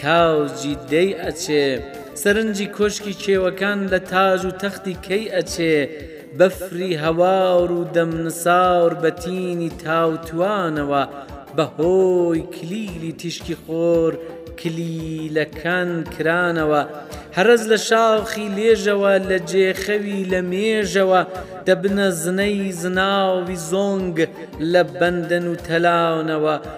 کاو جیدەی ئەچێ؟ سەرنجی کۆشکی کێوەکان لە تاج و تەختی کەی ئەچێ؟ بەفری هەوار و دەمنسار بە تینی تاوتوانەوە بە هۆی کلیلی تیشکی خۆر کلیلەکان کرانەوە هەرەس لە شاخی لێژەوە لە جێخەوی لە مێژەوە دەبنە زنەی زناوی زۆنگ لە بەندەن و تەلاونەوە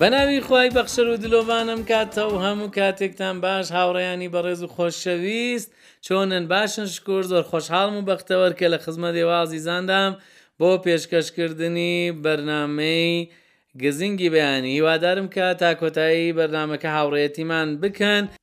بەناوی خوای بەخشەرو دلۆڤانم کاتەو هەموو کاتێکتان باش هاوڕێیانی بەڕێز و خۆشەویست چۆنن باشن شکور زۆر خۆشحاڵم و بەختەوەر کە لە خزمەت ئێوە ئازیزاندام بۆ پێشکەش کردنی بەرنامەی گزنگی بەیانی هیوادارم کە تا کۆتایی بەرنامەکە هاوڕێیەتیمان بکەن.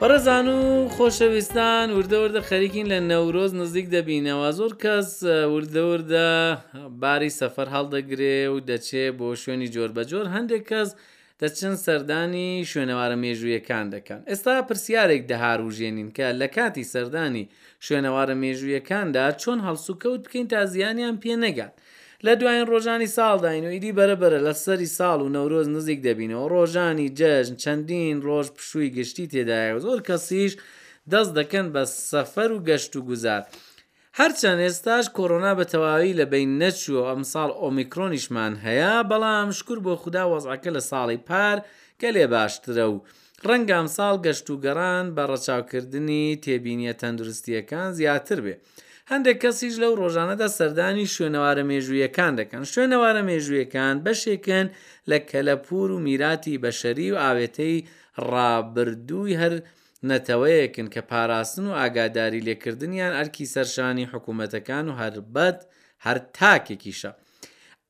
بەڕێزان و خۆشەویستان وردە وردە خەریکین لە نەورۆز نزیک دەبینەوە زۆر کەس وردە وردە باری سەفەر هەڵدەگرێ و دەچێ بۆ شوێنی جۆر بە جۆر هەندێک کەس دەچن سەردانی شوێنەوارە مێژوویەکان دەکەن ئێستا پرسیارێک دەهاروژێنین کە لە کاتی سەردانی شوێنەوارە مێژوویەکاندا چۆن هەڵسوکەوت بکەین تا زیانیان پێ نەگات لە دوایین ڕۆژانی ساڵداین و ئیدی بەرە بەرە لە سەری ساڵ و نەورۆز نزیک دەبینەوە، ڕۆژانی جەژن چەندین ڕۆژ پشووی گشتی تێدایە و زۆر کەسیش دەست دەکەن بە سەفەر و گەشت و گوزار. هەرچەند ئێستاش کۆرۆنا بە تەواوی لە بەین نەچووە و ئەمساڵ ئۆمیکرۆنیشمان هەیە، بەڵام شکور بۆ خودا وەزعەکە لە ساڵی پار گەلێ باشترە و ڕەنگە ئەمساڵ گەشت و گەڕان بە ڕەچاوکردنی تێبینییە تەندروستییەکان زیاتر بێ. هەندێک کەسیش لەو ڕۆژانەدا سەردانی شوێنەوارە مێژوویەکان دەکەن. شوێنەوارە مێژوویەکان بەشێکن لە کەلەپوور و میراتی بەشەری و ئاوێتەی ڕابردووی هەر نەتەوەیەکن کە پاراستن و ئاگاداری لێکردنیان ئەرکی سەرشانی حکوومەتەکان و هەربەت هەر تاکێکیشە.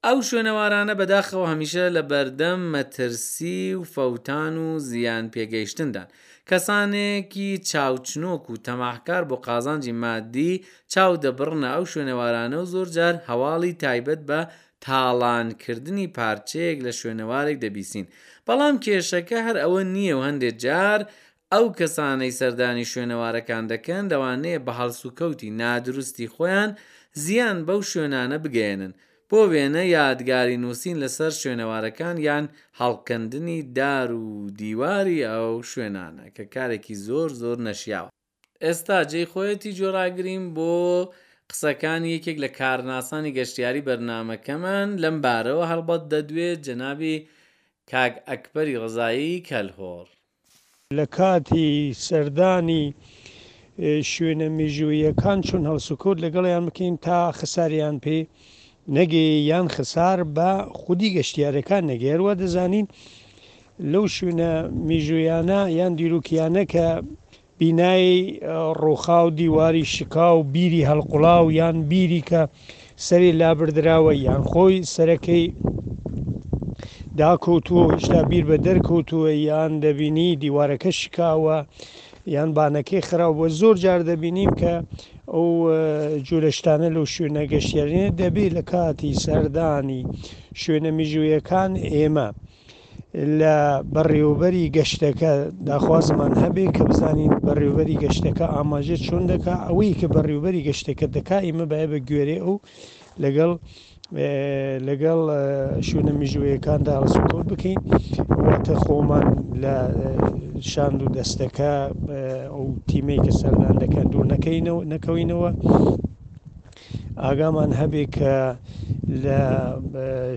ئەو شوێنەوارانە بەداخەوە هەمیشە لە بەردەم مەترسی و فەوتان و زیان پێگەیشتندان کەسانێکی چاوچنۆک و تەماحکار بۆ قازانجی مادی چاو دەبڕنە ئەو شوێنەوارانە و زۆر جار هەواڵی تایبەت بە تاڵانکردنی پارچەیەک لە شوێنەوارێک دەبیسین بەڵام کێشەکە هەر ئەوە نییە و هەندێ جار ئەو کەسانەی سەردانی شوێنەوارەکان دەکەن لەوانەیە بە هەڵسوکەوتی نادروستی خۆیان زیان بەو شوێنانە بگەیەنن، بۆ وێنە یادگاری نووسین لەسەر شوێنەوارەکان یان هەڵکەندنی دار و دیواری ئەو شوێنانە، کە کارێکی زۆر زۆر نەشیاوە. ئێستا جێی خۆیەتی گوێڕاگرین بۆ قسەکانی یەکێک لە کارناسانی گەشتیاری بەرنامەکەمان لەم بارەوە، هەڵبەت دەدوێت جەنابی کاک ئەکبەری ڕەزایی کەلهۆڕ. لە کاتی سەردانی شوێنە میژووییەکان چون هەڵسوکەوت لەگەڵیان بکەین تا خساریان پێ نەگێ یان خسار بە خودی گەشتیارەکان نەگێ هەروە دەزانین لەو شوێنە میژوویانە یان دیروکیانە کە بینای ڕووخاو، دیواری شکاو، بیری هەڵقوڵاو یان بیری کە سەری لابردراوە یان خۆی سەرەکەی داکەوتووە و هیشتا بیر بە دەرکەوتووە یان دەبینی دیوارەکە شکاوە یان بانەکەی خراوە زۆر جار دەبینین کە ئەو جۆرە شتانە لەو شوێنە گەشتیارێنە دەبێت لە کاتی سەردانی شوێنە میژوویەکان ئێمە لە بەڕێوەبەری گەشتەکە داخوازمان هەبێ کە بزانین بەڕێوەبەری گەشتەکە ئاماژە چۆن دەکا ئەوەی کە بەڕێوەبەری گەشتەکە دەکا ئیمە بایە بە گوێرەی ئەو لەگەڵ لەگەڵ شوونە میژوویەکاندا هەڵسوکەوت بکەین واتە خۆمان لە شاند و دەستەکە ئەو تیمەی کە سەردان دەکەن دوور نەکەینەوە نەکەوینەوە ئاگامان هەبێ کە لە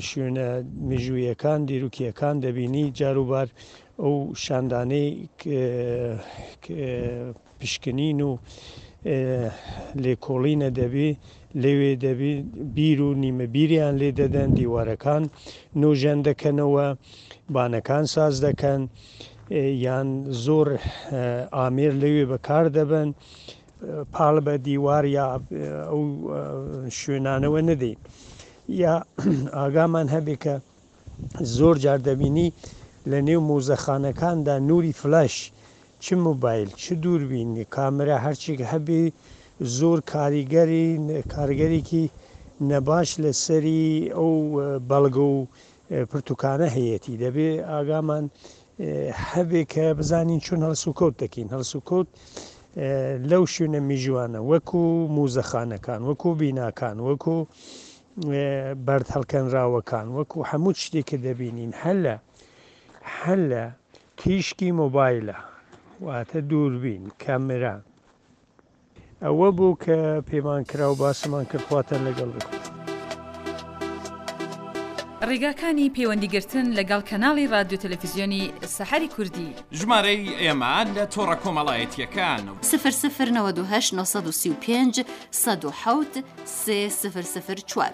شوێنە مێژوویەکان، دیروکیەکان دەبینی جاروبار ئەو شاندانەی پشکنین و لێکۆڵینە دەبێ لەوێ دەبێ بیر و نیمە بیریان لێ دەدەن دیوارەکان نۆژەن دەکەنەوە بانەکان ساز دەکەن یان زۆر ئامێر لەوێ بەکار دەبن پاڵ بە دیوار یا ئەو شوێنانەوە نەدەین یا ئاگامان هەبێ کە زۆر جار دەبینی لە نێو مۆزەخانەکاندا نوری فلش چ موبایل چ دووربین کامرا هەرچێک هەبێ زۆر کاریگەری کارگەرێکی نەباش لەسەری ئەو بەڵگە و پرتوکانە هەیەی دەبێ ئاگامان هەبێ کە بزانین چۆن هەڵسوکەوت دەکەین هەڵسوکەوت لەو شوێنە میژوانە وەکو موزەخانەکان وەکو بیناکان وەکو بەرد هەڵکەنراوەکان وەکو هەموو شتێکە دەبینین هەلە هەلە تیشکی مۆبایلە واتە دووربین کامرا ئەوە بوو کە پێمان کرا و باسمان کرد خواتان لەگەڵ بێت. ڕیگاکانی پەیوەندی گرتن لە گەڵ کەناڵی ڕادیۆ تەلەفیزیۆنی سەحەری کوردی. ژمارەی ئێمە لە تۆڕە کۆمەڵایەتییەکان. سفر سفر نەوەد و هەشت نۆ سەد و سی و پێنج سەد و حەوت سێ سفر سفر چوار.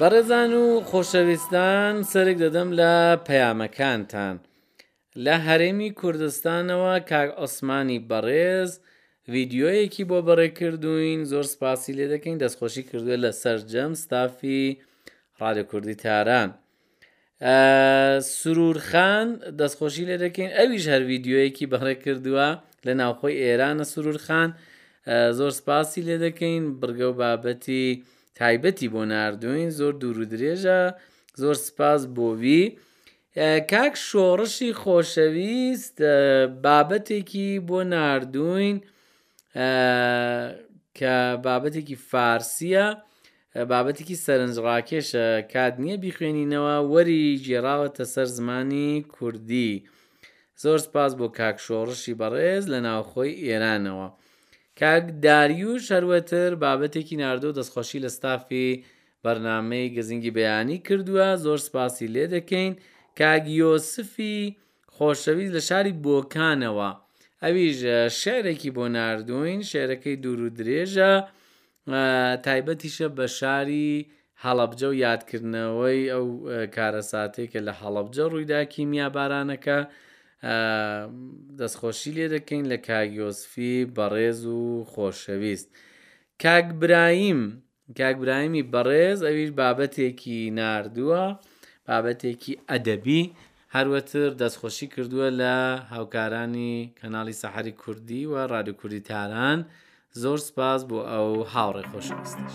بەڕێزان و خۆشەویستان سەرێک دەدەم لە پەیامەکانتان لە هەرێمی کوردستانەوە کاک عوسمانی بەڕێز ڤیدیۆیەکی بۆ بەڕێ کردوین زۆر سپاسی لێ دەکەین دەستخۆشی کردوێت لە سەرجەم ستافی ڕادە کوردی تاران سرور خان دەستخۆشی لێ دەکەین ئەویش هەر ویددیوەیەکی بەڕێ کردووە لە ناوخۆی ئێرانە سرور خان زۆر سپاسی لێ دەکەین بڕگە و بابەتی تایبەتی بۆ نردوین زۆر دوور و درێژە زۆر سپاس بۆوی کاک شۆڕشی خۆشەویست بابەتێکی بۆ نردوین کە بابەتێکی فارسیە بابەتێکی سەرنج ڕاکێشە کات نییە بیخوێنینەوە وەری گێڕاوەتە سەر زمانی کوردی زۆر سپاس بۆ کاک شۆڕشی بەڕێز لە ناوخۆی ئێرانەوە کاک داریو شەروەتر بابەتێکی ناردۆ دەستخۆشی لە ستافی بەرنمەی گزنگی بەیانی کردووە زۆر سپاسی لێ دەکەین کاگیۆسفی خۆشەویست لە شاری بۆکانەوە ئەویش شعرێکی بۆ نردوین شعرەکەی دوور و درێژە تایبەتیشە بە شاری هەڵەبجە و یادکردنەوەی ئەو کارەساتەی کە لە هەڵەبجە ڕوویدا کیمیا بارانەکە دەستخۆشی لێ دەکەین لە کاگیۆسفی بەڕێز و خۆشەویست کاک برایم کاک برایمی بەڕێز ئەویش بابەتێکی ناردووە بابەتێکی ئەدەبی هەروەتر دەستخۆشی کردووە لە هاوکارانی کەناڵی سەحری کوردی و ڕادو کوردی تاران زۆر سپاس بۆ ئەو هاوڕێ خۆشەویستش.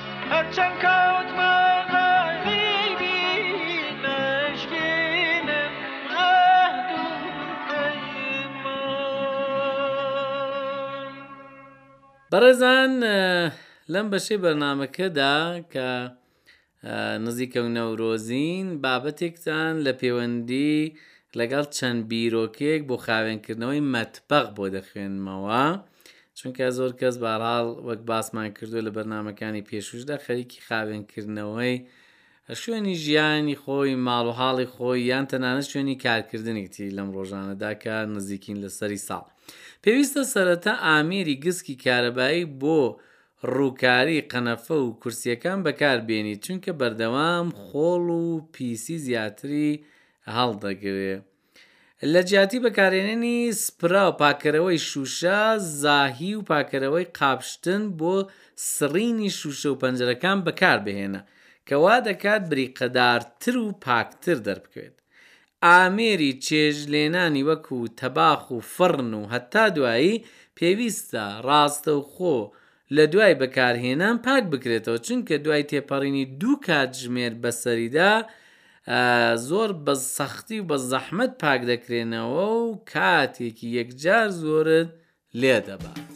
هەرچەند کەوتمە غەریبی نەشکێنم عەهد و پەیمان. بەڕێزان لەم بەشەی بەرنامەکەدا کە نزیکە و نەورۆزین بابەتێکتان لە پێوەندی لەگەڵ چەند بیرۆکەیەک بۆ خاوێنکردنەوەی مەتبەغ بۆ دەخوێنمەوە. چونکە زۆر کەس باراڵ وەک باسمان کردو لە بەرنمەکانی پێشوشدا خەریکی خاوێنکردنەوەی شوێنی ژیانی خۆی ماڵ و حاڵی خۆی یان تەنانە شوێنی کارکردنیتی لەم ڕۆژانەدا کە نزیکین لە سەری ساڵ پێویستە سەرەتا ئامێری گسکی کارەبایی بۆ ڕووکاری قەنەفە و کورسیەکان بەکار بێنیت چونکە بەردەوام خۆڵ و پیسی زیاتری هەڵدەگرێ لە جیاتی بەکارهێننی سپرا و پاکەرەوەی شووشە زاهی و پاکەرەوەی قاپشتن بۆ سڕینی شووشە و پەنجەرەکان بەکاربهێنە کە وا دەکات بریقەدارتر و پاکتر دەربکەوێت ئامێری چێژ لێنانی وەکو تەباخ و فڕن و هەتا دوایی پێویستە ڕاستەوخۆ لەدوای بەکارهێنان پاک بکرێتەوە چونکە دوای تێپەڕینی دوو کاتژمێر بەسەریدا زۆر بە سەختی و بە زەحمەت پاک دەکرێنەوە و کاتێکی یەکجار زۆرت لێ دەبات.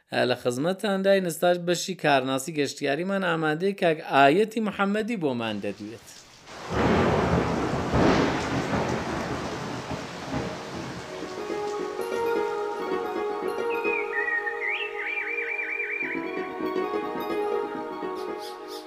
لە خزمەتانداین ئێستاش بەشی کارناسی گەشتیاریمان ئامادەی کاک ئاەتی محەممەدی بۆمان دەدوێت.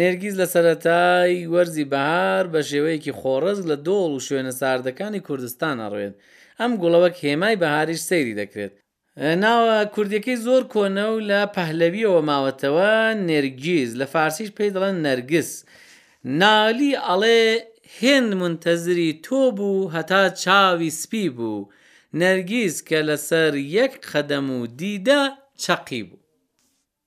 نێرگیز لە سەرەتای وەرزی بەهار بە شێوەیەکی خۆڕسک لە دۆڵ و شوێنە ساردەکانی کوردستان ئەڕوێت، ئەم گوڵە وەک هێمای بەهاریش سەیری دەکرێت. ناوە کوردییەکەی زۆر کۆنە و لە پەهلەوییەوە ماوەتەوە، نێرگیز، لە فارسیش پێی دەڵێن نەرگس. نالی ئەڵێ، هێند مونتەزری تۆ بوو هەتا چاوی سپی بوو، نەرگیز کە لەسەر یەک قەدەم و دیدە چەقی بوو.